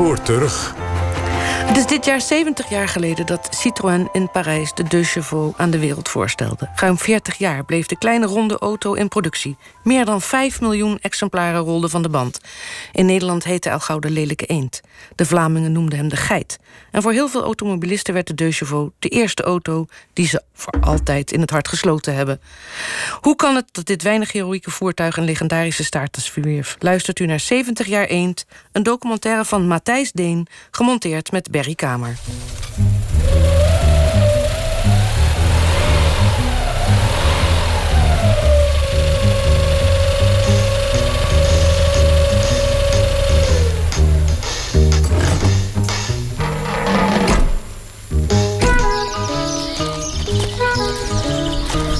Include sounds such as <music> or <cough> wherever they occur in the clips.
spoor terug. Het is dit jaar 70 jaar geleden dat Citroën in Parijs de Deux Chevaux aan de wereld voorstelde. Ruim 40 jaar bleef de kleine ronde auto in productie. Meer dan 5 miljoen exemplaren rolden van de band. In Nederland heette El Gauw de lelijke eend. De Vlamingen noemden hem de geit. En voor heel veel automobilisten werd de Deux Chevaux de eerste auto die ze voor altijd in het hart gesloten hebben. Hoe kan het dat dit weinig heroïeke voertuig een legendarische status verwierf? Luistert u naar 70 jaar eend, een documentaire van Matthijs Deen, gemonteerd met Kamer.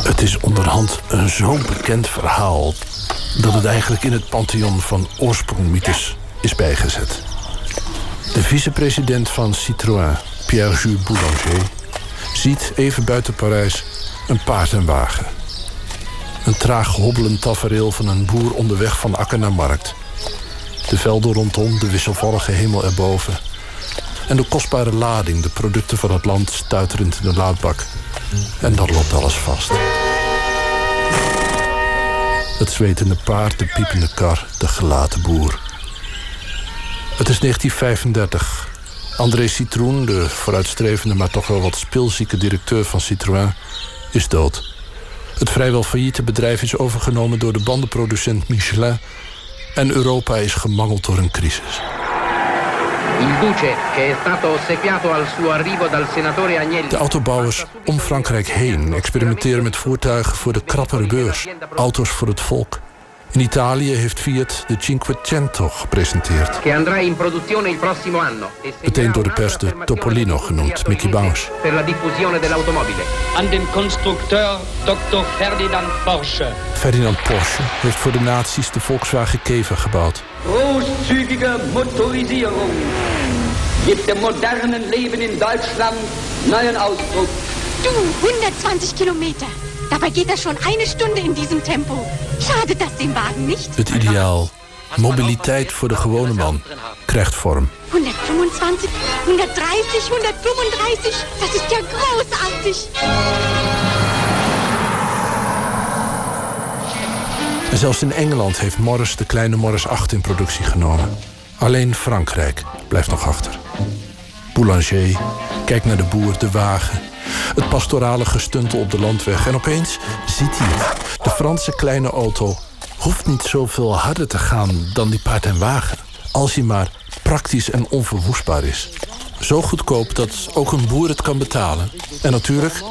Het is onderhand een zo'n bekend verhaal dat het eigenlijk in het pantheon van oorsprongmythes is bijgezet. De vicepresident van Citroën, Pierre-Jules Boulanger, ziet even buiten Parijs een paard en wagen. Een traag hobbelend tafereel van een boer onderweg van akker naar markt. De velden rondom, de wisselvallige hemel erboven. En de kostbare lading, de producten van het land stuiterend in de laadbak. En dan loopt alles vast. Het zwetende paard, de piepende kar, de gelaten boer. Het is 1935. André Citroen, de vooruitstrevende maar toch wel wat speelzieke directeur van Citroën, is dood. Het vrijwel failliete bedrijf is overgenomen door de bandenproducent Michelin en Europa is gemangeld door een crisis. De autobouwers om Frankrijk heen experimenteren met voertuigen voor de krappere beurs, auto's voor het volk. In Italië heeft Fiat de Cinquecento gepresenteerd. Meteen door de pers de Topolino genoemd, Mickey Mouse. Aan de constructeur Dr. Ferdinand Porsche. Ferdinand Porsche heeft voor de nazi's de Volkswagen Kever gebouwd. Großzügige Motorisierung gibt dem modernen Leben in Deutschland neuen Ausdruck. Du, 120 Kilometer. Dabei geht das schon eine Stunde in diesem Tempo. Schade dass den Wagen nicht. Het ideaal. Mobiliteit voor de gewone man krijgt vorm. 125, 130, 135. Das ist ja großartig. En zelfs in Engeland heeft Morris de kleine Morris 8 in productie genomen. Alleen Frankrijk blijft nog achter. Boulanger kijkt naar de boer, de wagen, het pastorale gestuntel op de landweg. En opeens ziet hij. De Franse kleine auto hoeft niet zoveel harder te gaan dan die paard en wagen. Als hij maar praktisch en onverwoestbaar is. Zo goedkoop dat ook een boer het kan betalen. En natuurlijk,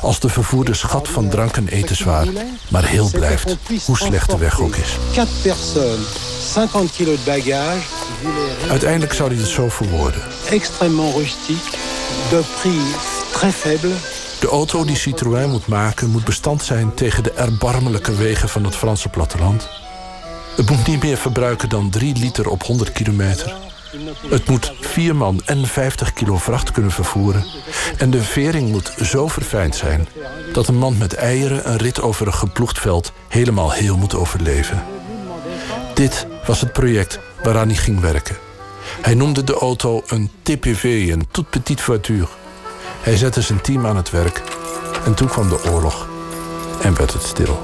als de vervoerde schat van drank en etenswaar maar heel blijft, hoe slecht de weg ook is. 4 personnes, 50 kilo de bagage, Uiteindelijk zou hij het zo verwoorden. extrêmement rustique, de prix très faible. De auto die Citroën moet maken moet bestand zijn tegen de erbarmelijke wegen van het Franse platteland. Het moet niet meer verbruiken dan 3 liter op 100 kilometer. Het moet vier man en 50 kilo vracht kunnen vervoeren. En de vering moet zo verfijnd zijn dat een man met eieren een rit over een geploegd veld helemaal heel moet overleven. Dit was het project waaraan hij ging werken. Hij noemde de auto een TPV, een toute petite voiture. Hij zette zijn team aan het werk en toen kwam de oorlog en werd het stil.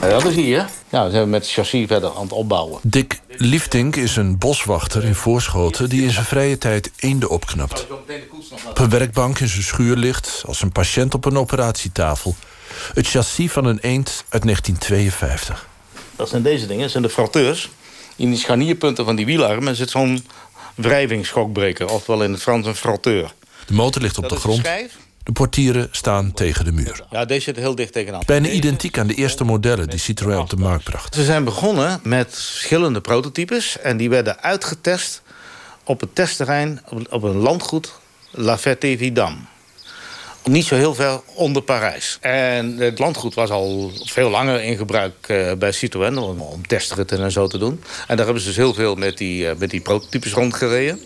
Dat is hier. Ja, we zijn met het chassis verder aan het opbouwen. Dick Liefdink is een boswachter in Voorschoten die in zijn vrije tijd eenden opknapt. Op een werkbank in zijn schuur ligt, als een patiënt op een operatietafel, het chassis van een eend uit 1952. Dat zijn deze dingen, dat zijn de fratteurs. In die scharnierpunten van die wielarmen zit zo'n wrijvingsschokbreker. Oftewel in het Frans een fratteur. De motor ligt op Dat de grond. schijf. De portieren staan tegen de muur. Ja, deze zit heel dicht tegenaan. Bijna identiek aan de eerste modellen die Citroën op de markt bracht. Ze zijn begonnen met verschillende prototypes. En die werden uitgetest op het testterrein op- een landgoed La Ferté-Vidame. Niet zo heel ver onder Parijs. En het landgoed was al veel langer in gebruik eh, bij Citroën... om, om testritten en zo te doen. En daar hebben ze dus heel veel met die, eh, met die prototypes rondgereden.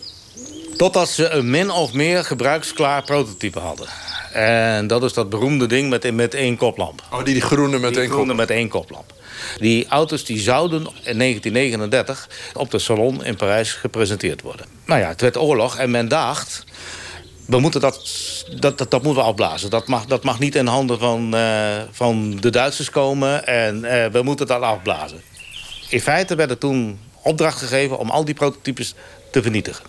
Totdat ze een min of meer gebruiksklaar prototype hadden. En dat is dat beroemde ding met, met één koplamp. Oh, die, die groene met Die één groene kop. met één koplamp. Die auto's die zouden in 1939 op de salon in Parijs gepresenteerd worden. Nou ja, het werd oorlog en men dacht... we moeten dat, dat, dat, dat moeten we afblazen. Dat mag, dat mag niet in handen van, eh, van de Duitsers komen en eh, we moeten dat afblazen. In feite werd er toen opdracht gegeven om al die prototypes te vernietigen.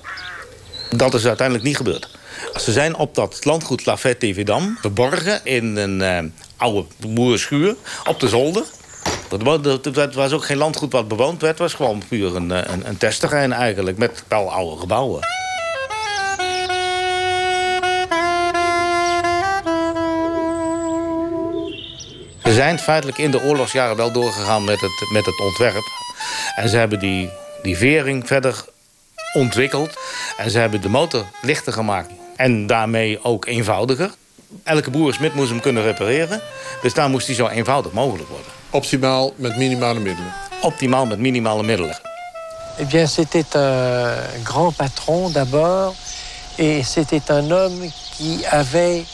Dat is uiteindelijk niet gebeurd. Ze zijn op dat landgoed La Fête Vidam verborgen in een eh, oude boerenschuur op de zolder. Dat was ook geen landgoed wat bewoond werd. Het was gewoon puur een, eh, een, een testterrein eigenlijk, met wel oude gebouwen. Ze zijn feitelijk in de oorlogsjaren wel doorgegaan met het, met het ontwerp. En ze hebben die, die vering verder ontwikkeld. En ze hebben de motor lichter gemaakt. En daarmee ook eenvoudiger. Elke boerensmid moest hem kunnen repareren. Dus daar moest hij zo eenvoudig mogelijk worden. Optimaal met minimale middelen. Optimaal met minimale middelen. Eh bien, c'était un grand patron d'abord, et c'était un homme qui avait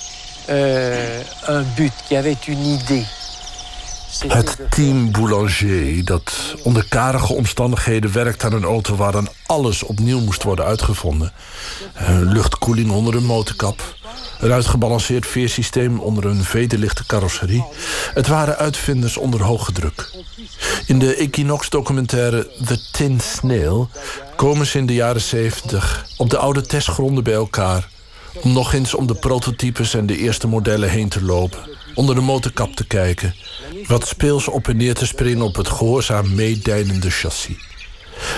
euh, un but, qui avait une idée. Het team Boulanger, dat onder karige omstandigheden werkt aan een auto waar dan alles opnieuw moest worden uitgevonden. Een luchtkoeling onder een motorkap. Een uitgebalanceerd veersysteem onder een vederlichte carrosserie. Het waren uitvinders onder hoge druk. In de Equinox-documentaire The Tin Snail komen ze in de jaren 70 op de oude testgronden bij elkaar om nog eens om de prototypes en de eerste modellen heen te lopen. Onder de motorkap te kijken. Wat speels op en neer te springen op het gehoorzaam meedijnende chassis.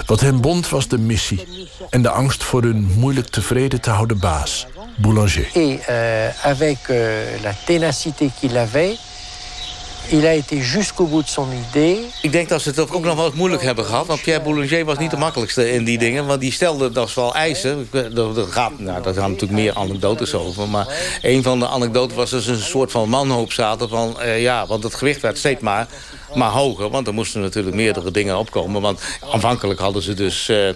Wat hen bond was de missie. En de angst voor hun moeilijk tevreden te houden baas. Boulanger. Et euh, avec euh, la ténacité qu'il avait, il a été jusqu'au bout de son idée. Ik denk dat ze het ook nog wel eens moeilijk hebben gehad. Want Pierre Boulanger was niet de makkelijkste in die dingen. Want die stelde dat wel eisen. Er gaat, nou, daar gaan natuurlijk meer anekdotes over. Maar een van de anekdotes was dat ze een soort van manhoop zaten. Van, eh, ja, want het gewicht werd steeds maar, maar hoger. Want er moesten natuurlijk meerdere dingen opkomen. Want aanvankelijk hadden ze dus... eh,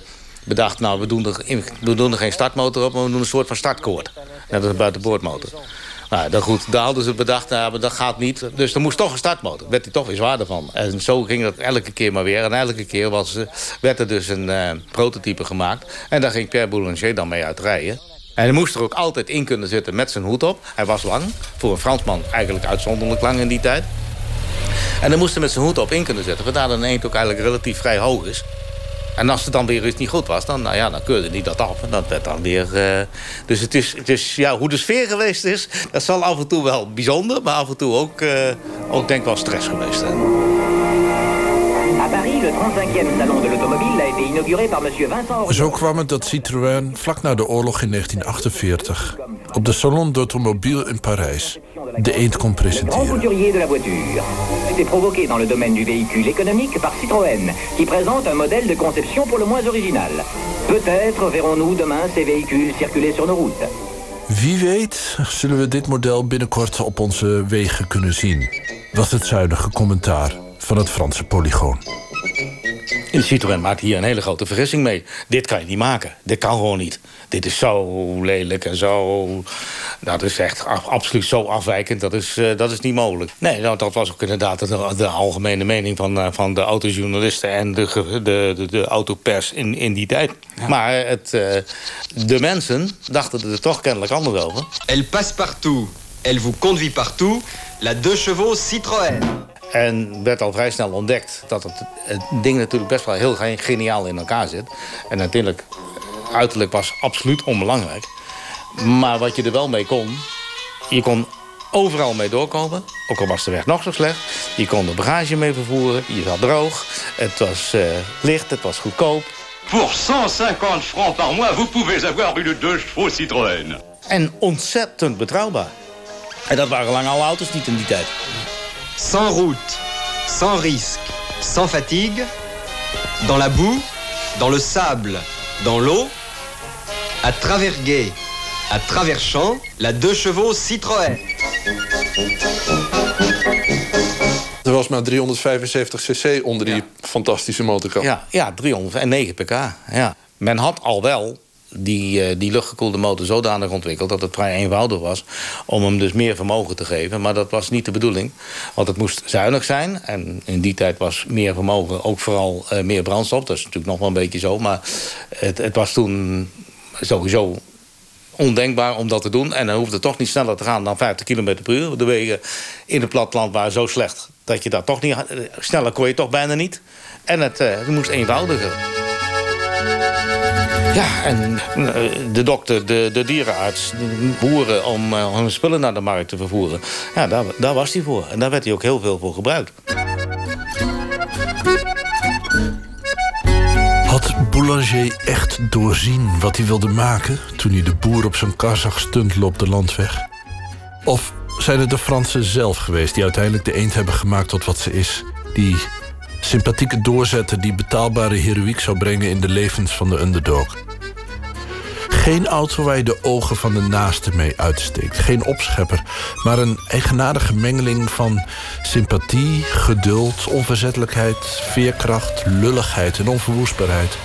bedacht, nou, we doen, er, in- we doen er geen startmotor op, maar we doen een soort van startkoord. Net als een buitenboordmotor. Nou, dan goed, daar hadden ze bedacht, nou, dat gaat niet. Dus er moest toch een startmotor. Werd hij toch weer zwaarder van. En zo ging dat elke keer maar weer. En elke keer was, eh, werd er dus een eh, prototype gemaakt. En daar ging Pierre Boulanger dan mee uitrijden. En hij moest er ook altijd in kunnen zitten met zijn hoed op. Hij was lang. Voor een Fransman eigenlijk uitzonderlijk lang in die tijd. En dan moest hij met zijn hoed op in kunnen zetten. Vandaar dat een eend ook eigenlijk relatief vrij hoog is. En als het dan weer iets niet goed was, dan, nou ja, dan keurde hij dat af. En dat werd dan weer... eh, dus het is, het is, ja, hoe de sfeer geweest is... dat zal af en toe wel bijzonder... maar af en toe ook, eh, ook denk ik wel stress geweest zijn. À Paris, le 35e salon de l'automobile a été inauguré par monsieur Vincent Auriol. Zo kwam het dat Citroën vlak na de oorlog in 1948... op de Salon d'Automobile in Parijs de eend kon grand presenteren. de la voiture. C'était provoqué dans le domaine du véhicule économique par Citroën, qui présente un modèle de conception pour le moins original. Peut-être verrons-nous demain ces véhicules circuler sur nos routes. Wie weet zullen we dit model binnenkort op onze wegen kunnen zien. Was het zuinige commentaar van het Franse polygoon. En Citroën maakt hier een hele grote vergissing mee. Dit kan je niet maken. Dit kan gewoon niet. Dit is zo lelijk en zo... Dat is echt absoluut zo afwijkend. Dat is, eh, dat is niet mogelijk. Nee, nou, dat was ook inderdaad de, de algemene mening... van, eh, van de autojournalisten en de, de, de, de autopers in, in die tijd. Maar het, eh, de mensen dachten er toch kennelijk anders over. Elle passe partout. Elle vous conduit partout. La deux chevaux Citroën. En werd al vrij snel ontdekt dat het, het ding natuurlijk best wel heel ge- geniaal in elkaar zit. En natuurlijk, uiterlijk was absoluut onbelangrijk. Maar wat je er wel mee kon, je kon overal mee doorkomen. Ook al was de weg nog zo slecht. Je kon er bagage mee vervoeren, je zat droog. Het was eh, licht, het was goedkoop. Pour 150 francs par mois, vous pouvez avoir une deux chevaux Citroën. En ontzettend betrouwbaar. En dat waren lang alle auto's niet in die tijd. Sans route, sans risque, sans fatigue. Dans la boue, dans le sable, dans l'eau. À travers à travers champs. La deux chevaux Citroën. Er was maar 375 cc onder die fantastische motorkap. Ja, ja 309 pk. Ja. Men had al wel die, uh, die luchtgekoelde motor zodanig ontwikkeld... dat het vrij eenvoudig was om hem dus meer vermogen te geven. Maar dat was niet de bedoeling, want het moest zuinig zijn. En in die tijd was meer vermogen ook vooral uh, meer brandstof. Dat is natuurlijk nog wel een beetje zo. Maar het, het was toen sowieso ondenkbaar om dat te doen. En dan hoefde het toch niet sneller te gaan dan 50 km per uur. De wegen in het platteland waren zo slecht... dat je dat toch niet... Sneller kon je toch bijna niet. En het, het moest eenvoudiger. Ja, en eh, de dokter, de, de dierenarts, boeren om hun spullen naar de markt te vervoeren. Ja, daar, daar was hij voor. En daar werd hij ook heel veel voor gebruikt. Had Boulanger echt doorzien wat hij wilde maken... toen hij de boer op zijn kar zag stuntelen op de landweg? Of zijn het de Fransen zelf geweest... die uiteindelijk de eend hebben gemaakt tot wat ze is? Die sympathieke doorzetter die betaalbare heroïek zou brengen... in de levens van de underdog. Geen auto waar je de ogen van de naaste mee uitsteekt. Geen opschepper, maar een eigenaardige mengeling van sympathie, geduld, onverzettelijkheid, veerkracht, lulligheid en onverwoestbaarheid.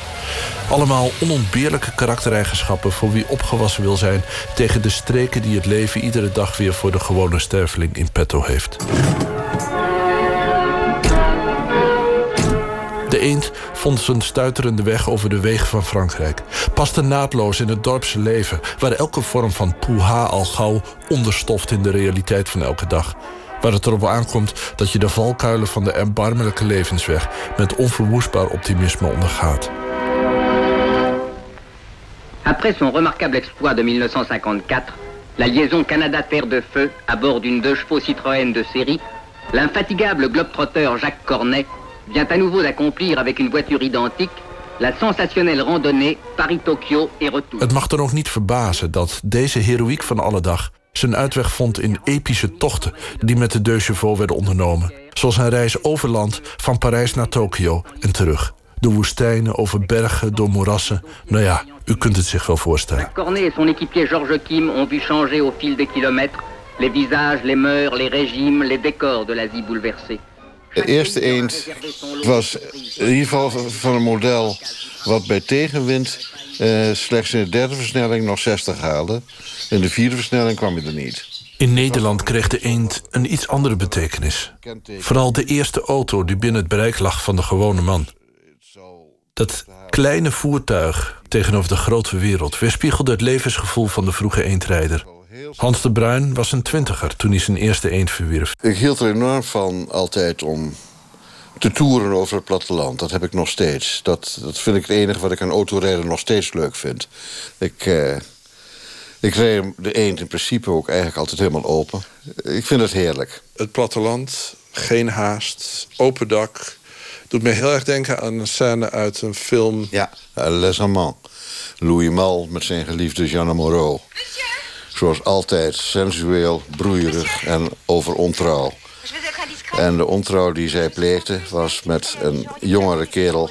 Allemaal onontbeerlijke karaktereigenschappen voor wie opgewassen wil zijn tegen de streken die het leven iedere dag weer voor de gewone sterveling in petto heeft. Eend vond zijn stuiterende weg over de wegen van Frankrijk. Paste naadloos in het dorpse leven, waar elke vorm van poeha al gauw onderstoft in de realiteit van elke dag. Waar het erop aankomt dat je de valkuilen van de erbarmelijke levensweg met onverwoestbaar optimisme ondergaat. Après son remarquable exploit de 1954, la liaison Canada-Terre de Feu à bord d'une deux chevaux Citroën de série, l'infatigable globetrotter Jacques Cornet vient à nouveau d'accomplir avec une voiture identique la sensationnelle randonnée Paris-Tokyo et retour. Het mag er ook niet verbazen dat deze heroïek van alle dag zijn uitweg vond in epische tochten die met de Deux Chevaux werden ondernomen. Zoals een reis over land van Parijs naar Tokio en terug. Door woestijnen, over bergen, door moerassen. Nou ja, u kunt het zich wel voorstellen. Cornet et son équipier Georges Kim ont vu changer au fil des kilomètres les visages, les mœurs, les régimes, les décors de l'Asie bouleversée. De eerste eend was in ieder geval van een model wat bij tegenwind uh, slechts in de derde versnelling nog 60 haalde. In de vierde versnelling kwam je er niet. In Nederland kreeg de eend een iets andere betekenis. Vooral de eerste auto die binnen het bereik lag van de gewone man. Dat kleine voertuig tegenover de grote wereld... weerspiegelde het levensgevoel van de vroege eendrijder. Hans de Bruin was een twintiger toen hij zijn eerste eend verwierf. Ik hield er enorm van altijd om te toeren over het platteland. Dat heb ik nog steeds. Dat, dat vind ik het enige wat ik aan autorijden nog steeds leuk vind. Ik, uh, ik reed de eend in principe ook eigenlijk altijd helemaal open. Ik vind het heerlijk. Het platteland, geen haast, open dak. Doet me heel erg denken aan een scène uit een film... Ja, Les Amants. Louis Mal met zijn geliefde Jeanne Moreau zoals altijd sensueel, broeierig en over ontrouw. En de ontrouw die zij pleegde was met een jongere kerel...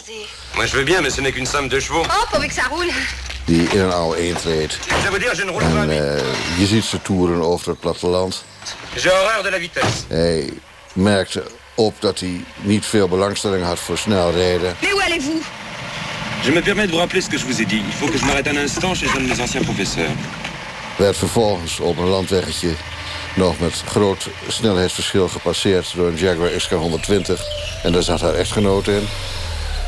Moi je veux bien, mais ce n'est qu'une somme de chevaux. Oh, pour que ça roule. Die in een oude eend reed. En uh, je ziet ze toeren over het platteland. J'ai horreur de la vitesse. Hij merkte op dat hij niet veel belangstelling had voor snel rijden. Mais où allez-vous Je me permets de vous rappeler ce que je vous ai dit. Il faut que je m'arrête un instant chez un de mes anciens professeurs werd vervolgens op een landweggetje nog met groot snelheidsverschil gepasseerd door een Jaguar XK120. En daar zat haar echtgenoot in.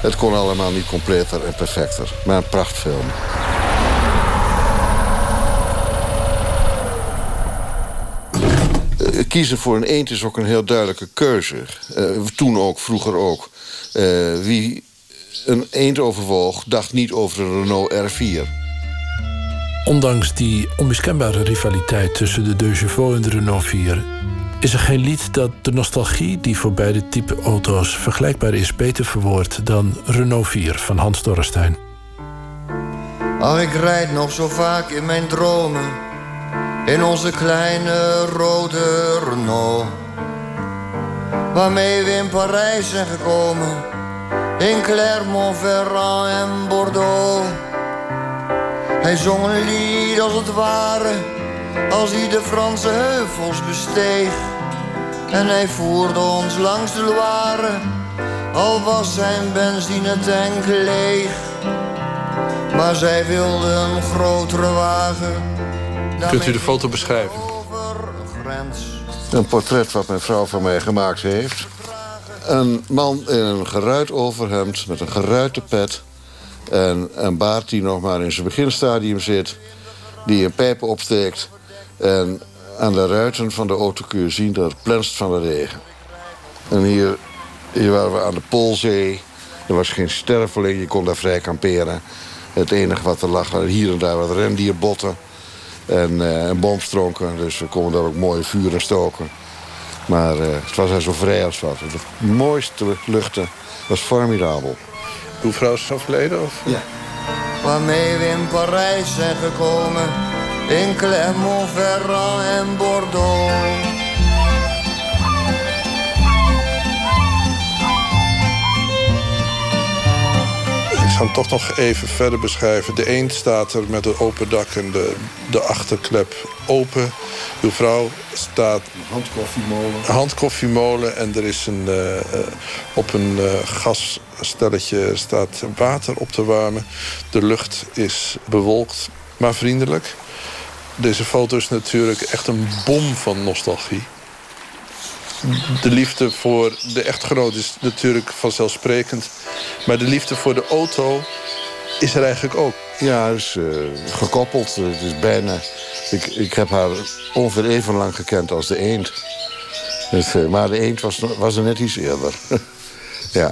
Het kon allemaal niet completer en perfecter, maar een prachtfilm. Eh, kiezen voor een eend is ook een heel duidelijke keuze. Uh, toen ook, vroeger ook. Uh, wie een eend overwoog, dacht niet over de Renault R4. Ondanks die onmiskenbare rivaliteit tussen de Deux Chevaux en de Renault 4... is er geen lied dat de nostalgie die voor beide type auto's vergelijkbaar is... beter verwoordt dan Renault 4 van Hans Dorrestein. Oh, ik rijd nog zo vaak in mijn dromen... in onze kleine rode Renault... waarmee we in Parijs zijn gekomen... in Clermont-Ferrand en Bordeaux... Hij zong een lied als het ware, als hij de Franse heuvels besteeg. En hij voerde ons langs de Loire, al was zijn benzine tank leeg. Maar zij wilde een grotere wagen. Kunt u de foto beschrijven? Een portret wat mijn vrouw van mij gemaakt heeft. Een man in een geruit overhemd met een geruite pet... en een baard die nog maar in zijn beginstadium zit... die een pijp opsteekt... en aan de ruiten van de auto kun je zien dat het plenst van de regen. En hier, hier waren we aan de Poolzee. Er was geen sterveling, je kon daar vrij kamperen. Het enige wat er lag, hier en daar wat rendierbotten en, uh, en boomstronken. Dus we konden daar ook mooie vuren stoken. Maar uh, het was daar zo vrij als wat. De mooiste luchten was formidabel. Uw vrouw is overleden? Of? Ja. Waarmee we in Parijs zijn gekomen. In Clermont-Ferrand en Bordeaux. Ik ga hem toch nog even verder beschrijven. De eend staat er met een open dak en de, de achterklep open. Uw vrouw staat... Handkoffiemolen. Handkoffiemolen. En er is een, uh, op een uh, gasstelletje staat water op te warmen. De lucht is bewolkt, maar vriendelijk. Deze foto is natuurlijk echt een bom van nostalgie de liefde voor de echtgenoot is natuurlijk vanzelfsprekend. Maar de liefde voor de auto is er eigenlijk ook. Ja, is uh, gekoppeld. Het is bijna... Ik, ik heb haar ongeveer even lang gekend als de eend. Dus, uh, maar de eend was, was er net iets eerder. <laughs> ja.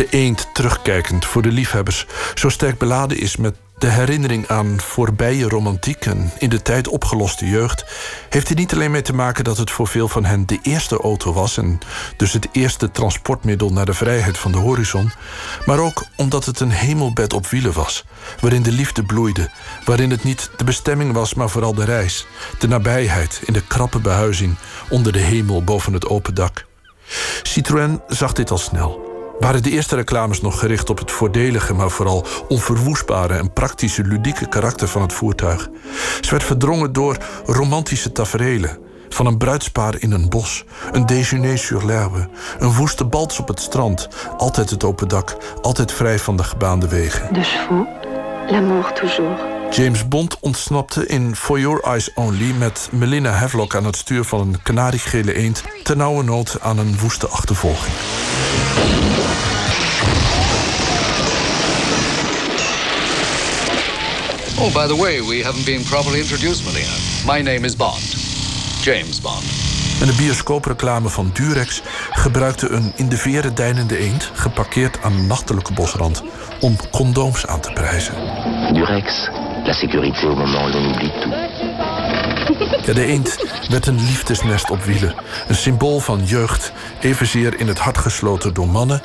De eend terugkijkend voor de liefhebbers zo sterk beladen is met de herinnering aan voorbije romantiek en in de tijd opgeloste jeugd, heeft er niet alleen mee te maken dat het voor veel van hen de eerste auto was en dus het eerste transportmiddel naar de vrijheid van de horizon, maar ook omdat het een hemelbed op wielen was, waarin de liefde bloeide, waarin het niet de bestemming was, maar vooral de reis, de nabijheid in de krappe behuizing onder de hemel boven het open dak. Citroën zag dit al snel waren de eerste reclames nog gericht op het voordelige, maar vooral onverwoestbare en praktische ludieke karakter van het voertuig. Ze werd verdrongen door romantische taferelen. Van een bruidspaar in een bos, een déjeuner sur l'herbe, een woeste balts op het strand, altijd het open dak, altijd vrij van de gebaande wegen. De chevaux, l'amour toujours. James Bond ontsnapte in For Your Eyes Only met Melina Havelock aan het stuur van een kanariegele eend, nood aan een woeste achtervolging. Oh, by the way, we haven't been properly introduced, Melina. My name is Bond. James Bond. En de bioscoopreclame van Durex gebruikte een in de veren deinende eend... geparkeerd aan een nachtelijke bosrand... om condooms aan te prijzen. Durex, la sécurité au moment où l'on oublie tout. <laughs> Ja, de eend werd een liefdesnest op wielen. Een symbool van jeugd, evenzeer in het hart gesloten door mannen...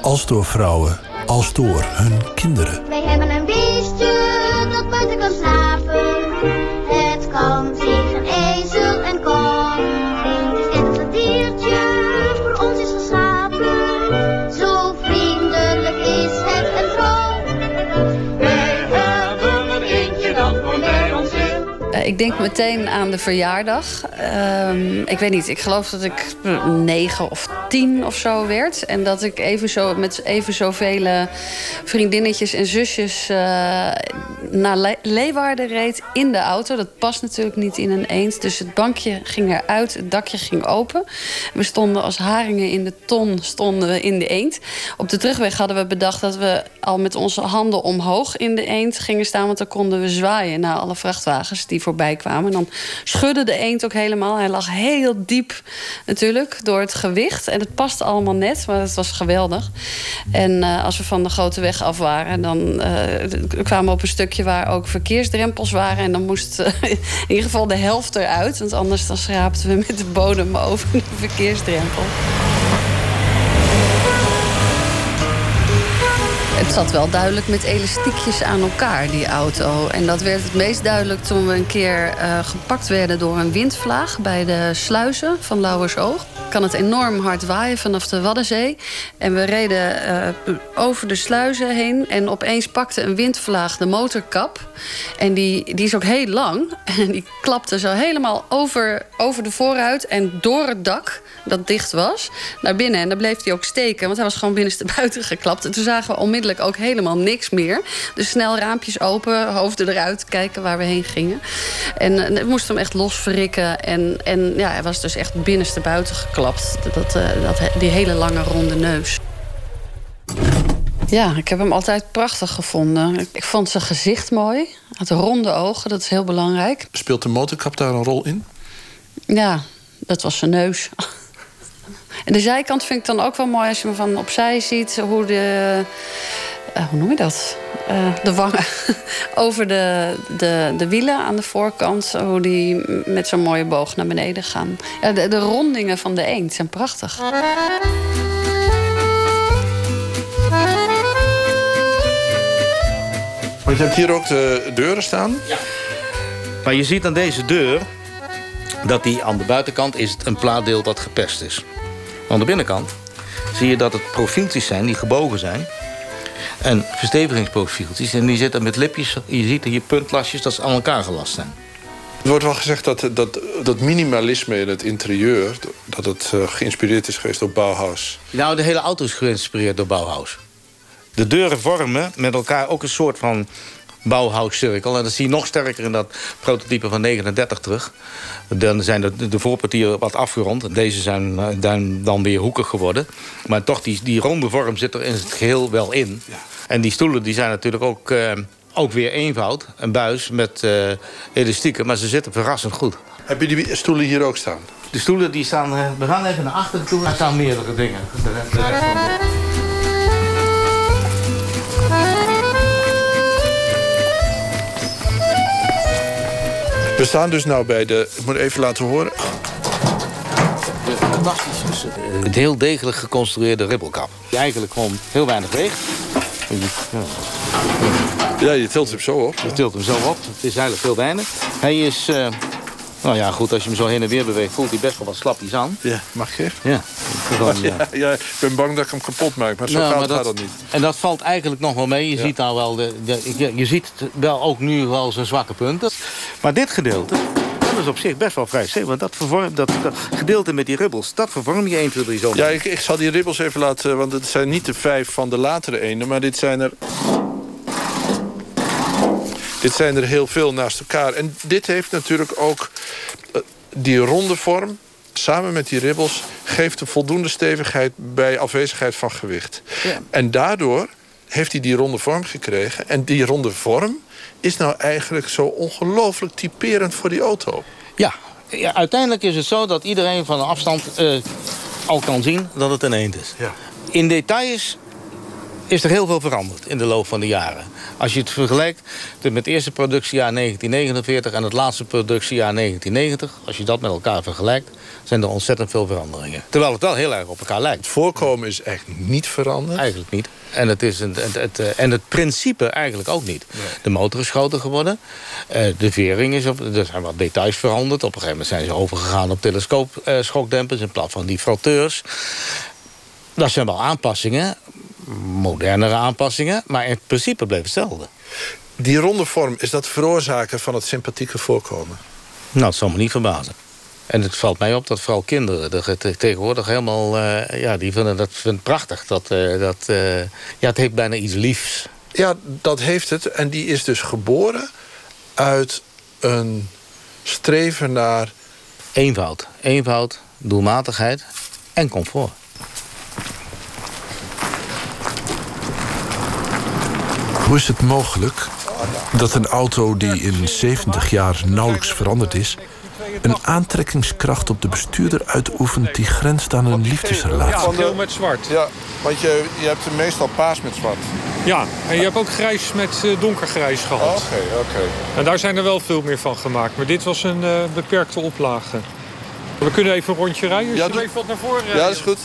als door vrouwen, als door hun kinderen. Wij hebben een Ik denk meteen aan de verjaardag. Um, ik weet niet, ik geloof dat ik negen of tien of zo werd. En dat ik even zo, met even zoveel vriendinnetjes en zusjes uh, naar Le Leeuwarden reed in de auto. Dat past natuurlijk niet in een eend. Dus het bankje ging eruit, het dakje ging open. We stonden als haringen in de ton stonden we in de eend. Op de terugweg hadden we bedacht dat we al met onze handen omhoog in de eend gingen staan. Want dan konden we zwaaien naar alle vrachtwagens die voorbij kwamen. Dan schudde de eend ook helemaal. Hij lag heel diep natuurlijk door het gewicht. En het paste allemaal net, maar het was geweldig. En uh, als we van de grote weg af waren, dan uh, kwamen we op een stukje waar ook verkeersdrempels waren. En dan moest uh, <laughs> in ieder geval de helft eruit. Want anders dan schraapten we met de bodem over de verkeersdrempel. Zat wel duidelijk met elastiekjes aan elkaar, die auto. En dat werd het meest duidelijk toen we een keer uh, gepakt werden door een windvlaag bij de sluizen van Lauwersoog. kan het enorm hard waaien vanaf de Waddenzee. En we reden uh, over de sluizen heen. En opeens pakte een windvlaag de motorkap. En die, die is ook heel lang. <laughs> En die klapte zo helemaal over, over de voorruit en door het dak dat dicht was, naar binnen. En daar bleef hij ook steken, want hij was gewoon binnenste <laughs> buiten geklapt. En toen zagen we onmiddellijk ook helemaal niks meer. Dus snel raampjes open, hoofden eruit, kijken waar we heen gingen. En we moesten hem echt los verrikken. En, en ja, hij was dus echt binnenste buiten geklapt. Dat, dat, die hele lange ronde neus. Ja, ik heb hem altijd prachtig gevonden. Ik vond zijn gezicht mooi. Hij had ronde ogen, dat is heel belangrijk. Speelt de motorkap daar een rol in? Ja, dat was zijn neus. En de zijkant vind ik dan ook wel mooi als je me van opzij ziet hoe de. Uh, hoe noem je dat? Uh, de wangen <laughs> over de, de, de wielen aan de voorkant. Hoe die met zo'n mooie boog naar beneden gaan. Ja, de, de rondingen van de eend zijn prachtig. Want je hebt hier ook de deuren staan. Ja. Maar je ziet aan deze deur dat die aan de buitenkant is het een plaatdeel dat gepest is. Aan de binnenkant zie je dat het profieltjes zijn die gebogen zijn. En verstevigingsprofieltjes. En die zitten met lipjes. Je ziet hier puntlasjes dat ze aan elkaar gelast zijn. Er wordt wel gezegd dat, dat, dat minimalisme in het interieur... dat het uh, geïnspireerd is geweest door Bauhaus. Nou, de hele auto is geïnspireerd door Bauhaus. De deuren vormen met elkaar ook een soort van Bauhaus-cirkel. En dat zie je nog sterker in dat prototype van 39 terug. Dan zijn de, de voorpartieren wat afgerond. Deze zijn dan, dan weer hoekig geworden. Maar toch, die, die ronde vorm zit er in het geheel wel in. Ja. En die stoelen die zijn natuurlijk ook, uh, ook weer eenvoud. Een buis met uh, elastieken, maar ze zitten verrassend goed. Heb je die stoelen hier ook staan? De stoelen die staan... Uh, we gaan even naar achteren toe. Daar staan meerdere dingen. De, de rest van de... We staan dus nou bij de... Ik moet even laten horen. Fantastisch. Het heel degelijk geconstrueerde ribbelkap. Die eigenlijk gewoon heel weinig weegt. Ja, je tilt hem zo op. Je tilt hem zo op. Het is eigenlijk heel weinig. Hij is... Uh, nou ja, goed, als je hem zo heen en weer beweegt... voelt hij best wel wat slapjes aan. Ja, mag je? Ja. Gewoon, ja, <laughs> ja, ik ben bang dat ik hem kapot maak, maar zo nou, gaat, dat, dat niet. En dat valt eigenlijk nog wel mee. Je ziet nou wel, de, de, je, je, ziet wel ook nu wel zijn zwakke punten. Maar dit gedeelte, dat is op zich best wel vrij zeker. Want dat, vervormt, dat, dat, gedeelte met die ribbels, dat vervorm je 1, 2, 3 zo. Ja, ik, ik zal die ribbels even laten, want het zijn niet de vijf van de latere ene, maar dit zijn er... Dit zijn er heel veel naast elkaar. En dit heeft natuurlijk ook die ronde vorm samen met die ribbels geeft een voldoende stevigheid bij afwezigheid van gewicht. Ja. En daardoor heeft hij die ronde vorm gekregen. En die ronde vorm is nou eigenlijk zo ongelooflijk typerend voor die auto. Ja, ja uiteindelijk is het zo dat iedereen van een afstand uh, al kan zien dat het een eend is. Ja. In details is er heel veel veranderd in de loop van de jaren. Als je het vergelijkt met het eerste productiejaar 1949 en het laatste productiejaar 1990... als je dat met elkaar vergelijkt, zijn er ontzettend veel veranderingen. Terwijl het wel heel erg op elkaar lijkt. Het voorkomen is echt niet veranderd? Eigenlijk niet. En het, is een, het, het, eh, en het principe eigenlijk ook niet. De motor is groter geworden. Eh, de vering is op... Er zijn wat details veranderd. Op een gegeven moment zijn ze overgegaan op telescoopschokdempers... in plaats van die frotteurs. Dat zijn wel aanpassingen modernere aanpassingen. Maar in principe bleef hetzelfde. Die ronde vorm, is dat veroorzaken van het sympathieke voorkomen? Nou, dat zal me niet verbazen. En het valt mij op dat vooral kinderen er tegenwoordig helemaal... Uh, ja, die vinden dat vinden prachtig. Dat, uh, dat, uh, ja, het heeft bijna iets liefs. Ja, dat heeft het. En die is dus geboren uit een streven naar... Eenvoud. Eenvoud, doelmatigheid en comfort. Hoe is het mogelijk dat een auto die in 70 jaar nauwelijks veranderd is... een aantrekkingskracht op de bestuurder uitoefent... die grenst aan een liefdesrelatie? Ja, geel met zwart. Ja, want je, je hebt meestal paars met zwart. Ja, en je hebt ook grijs met uh, donkergrijs gehad. Oké, oké. En daar zijn er wel veel meer van gemaakt. Maar dit was een uh, beperkte oplage. We kunnen even een rondje rijden. Ja, doe... even wat naar voren rijden. Ja, dat is goed.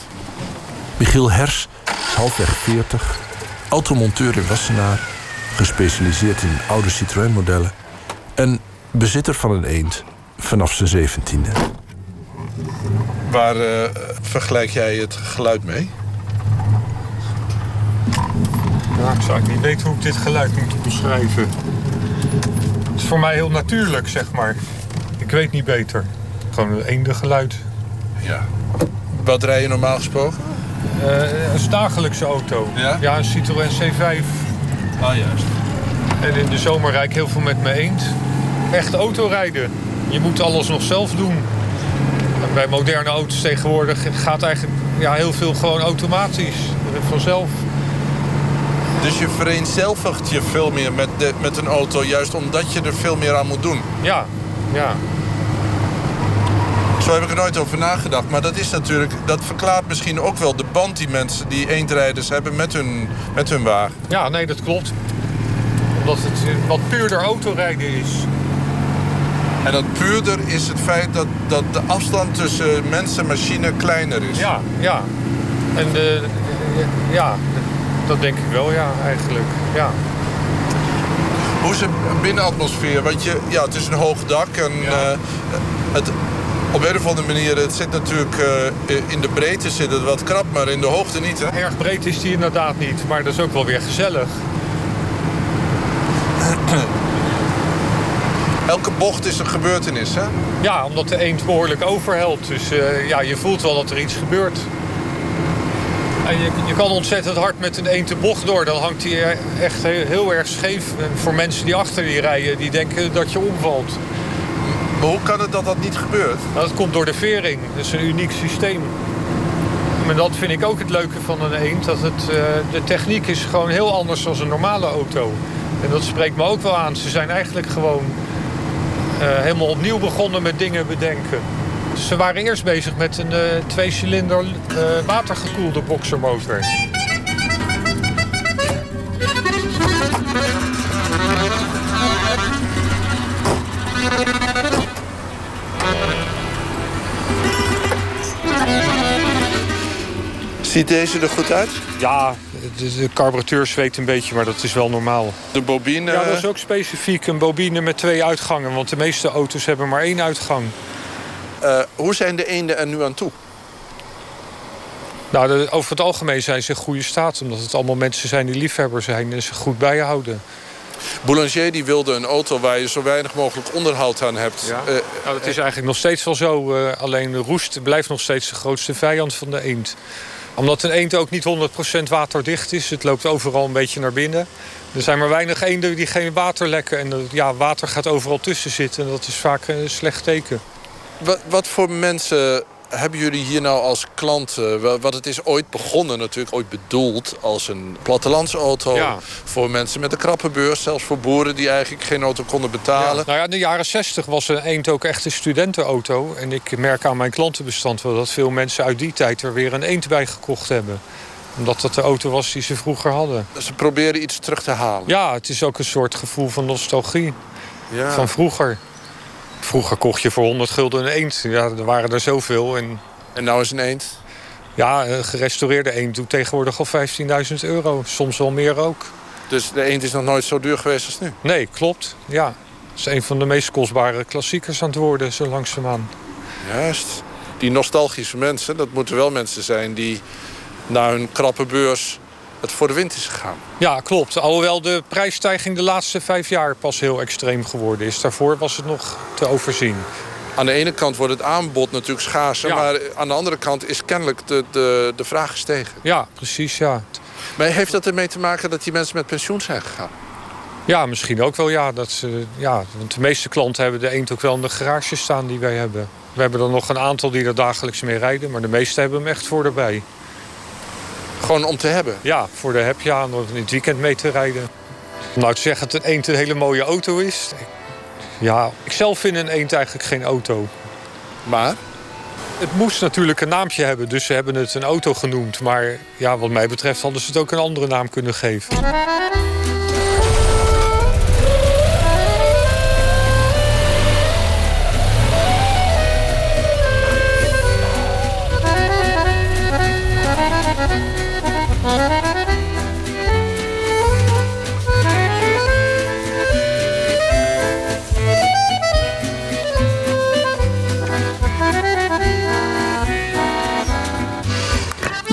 Michiel Hers halfweg 40, automonteur in Wassenaar gespecialiseerd in oude Citroën-modellen... en bezitter van een eend vanaf zijn zeventiende. Waar eh, vergelijk jij het geluid mee? Ja, ik zou niet weten hoe ik dit geluid moet beschrijven. Het is voor mij heel natuurlijk, zeg maar. Ik weet niet beter. Gewoon een eende geluid. Ja. Wat rij je normaal gesproken? Uh, een dagelijkse auto. Ja? Ja, een Citroën C5. Ah, juist. En in de zomer rijd ik heel veel met mijn eend. Echt autorijden. Je moet alles nog zelf doen. En bij moderne auto's tegenwoordig gaat eigenlijk ja, heel veel gewoon automatisch. Vanzelf. Dus je vereenzelvigt je veel meer met, de, met een auto... juist omdat je er veel meer aan moet doen? Ja, ja. Zo heb ik er nooit over nagedacht. Maar dat is natuurlijk, dat verklaart misschien ook wel de band die mensen, die eendrijders hebben met hun, met hun wagen. Ja, nee, dat klopt. Omdat het wat puurder autorijden is. En dat puurder is het feit dat, dat de afstand tussen mens en machine kleiner is. Ja, ja. En de, ja, dat denk ik wel, ja, eigenlijk. Ja. Hoe is het binnenatmosfeer? Want je, ja, het is een hoog dak en ja. uh, het, op een of andere manier, het zit natuurlijk uh, in de breedte zit het wat krap, maar in de hoogte niet. Hè? Erg breed is die inderdaad niet, maar dat is ook wel weer gezellig. <clears throat> Elke bocht is een gebeurtenis, hè? Ja, omdat de eend behoorlijk overhelt. Dus uh, ja, je voelt wel dat er iets gebeurt. En je, je kan ontzettend hard met een eend de bocht door. Dan hangt hij echt heel, heel erg scheef. En voor mensen die achter die rijden, die denken dat je omvalt. Hoe kan het dat dat niet gebeurt? Nou, dat komt door de vering. Dat is een uniek systeem. Maar dat vind ik ook het leuke van een eend. Dat het, uh, de techniek is gewoon heel anders dan een normale auto. En dat spreekt me ook wel aan. Ze zijn eigenlijk gewoon uh, helemaal opnieuw begonnen met dingen bedenken. Ze waren eerst bezig met een uh, twee-cilinder watergekoelde boxermotor. Ziet deze er goed uit? Ja, de, de carburateur zweet een beetje, maar dat is wel normaal. De bobine? Ja, dat is ook specifiek een bobine met twee uitgangen. Want de meeste auto's hebben maar één uitgang. Uh, hoe zijn de eenden er nu aan toe? Nou, de, over het algemeen zijn ze in goede staat. Omdat het allemaal mensen zijn die liefhebber zijn en ze goed bijhouden. Boulanger die wilde een auto waar je zo weinig mogelijk onderhoud aan hebt. Ja. Uh, nou, dat is eigenlijk nog steeds wel zo. Uh, alleen de roest blijft nog steeds de grootste vijand van de eend omdat een eend ook niet 100% waterdicht is. Het loopt overal een beetje naar binnen. Er zijn maar weinig eenden die geen water lekken. En ja, water gaat overal tussen zitten. En dat is vaak een slecht teken. Wat, wat voor mensen hebben jullie hier nou als klanten? Wat het is ooit begonnen natuurlijk, ooit bedoeld als een plattelandsauto. Ja. Voor mensen met een krappe beurs, zelfs voor boeren die eigenlijk geen auto konden betalen. Ja. Nou ja, in de jaren 60 was een eend ook echt een studentenauto. En ik merk aan mijn klantenbestand wel dat veel mensen uit die tijd er weer een eend bij gekocht hebben omdat dat de auto was die ze vroeger hadden. Ze proberen iets terug te halen? Ja, het is ook een soort gevoel van nostalgie. Ja. Van vroeger. Vroeger kocht je voor 100 gulden een eend. Ja, er waren er zoveel. En, en nou is een eend? Ja, een gerestaureerde eend doet tegenwoordig al 15.000 euro. Soms wel meer ook. Dus de eend is nog nooit zo duur geweest als nu? Nee, klopt. Ja. Het is een van de meest kostbare klassiekers aan het worden, zo langzaamaan. Juist. Die nostalgische mensen, dat moeten wel mensen zijn die naar hun krappe beurs het voor de wind is gegaan. Ja, klopt. Alhoewel de prijsstijging de laatste vijf jaar pas heel extreem geworden is. Daarvoor was het nog te overzien. Aan de ene kant wordt het aanbod natuurlijk schaarser... Ja. maar aan de andere kant is kennelijk de, de, de vraag gestegen. Ja, precies, ja. Maar heeft dat ermee te maken dat die mensen met pensioen zijn gegaan? Ja, misschien ook wel, ja. Dat ze, ja. Want de meeste klanten hebben de eend ook wel in de garage staan die wij hebben. We hebben er nog een aantal die er dagelijks mee rijden... maar de meeste hebben hem echt voor erbij. Gewoon om te hebben? Ja, voor de heb ja, om in het weekend mee te rijden. Om nou te zeggen dat een eend een hele mooie auto is... Ja, ik zelf vind een eend eigenlijk geen auto. Maar? Het moest natuurlijk een naampje hebben, dus ze hebben het een auto genoemd. Maar ja, wat mij betreft hadden ze het ook een andere naam kunnen geven.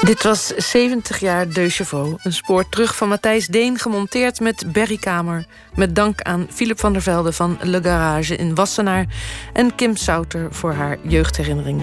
Dit was 70 jaar De Chevaux. Een spoor terug van Matthijs Deen, gemonteerd met Berry Kamer. Met dank aan Philip van der Velde van Le Garage in Wassenaar. En Kim Souter voor haar jeugdherinnering.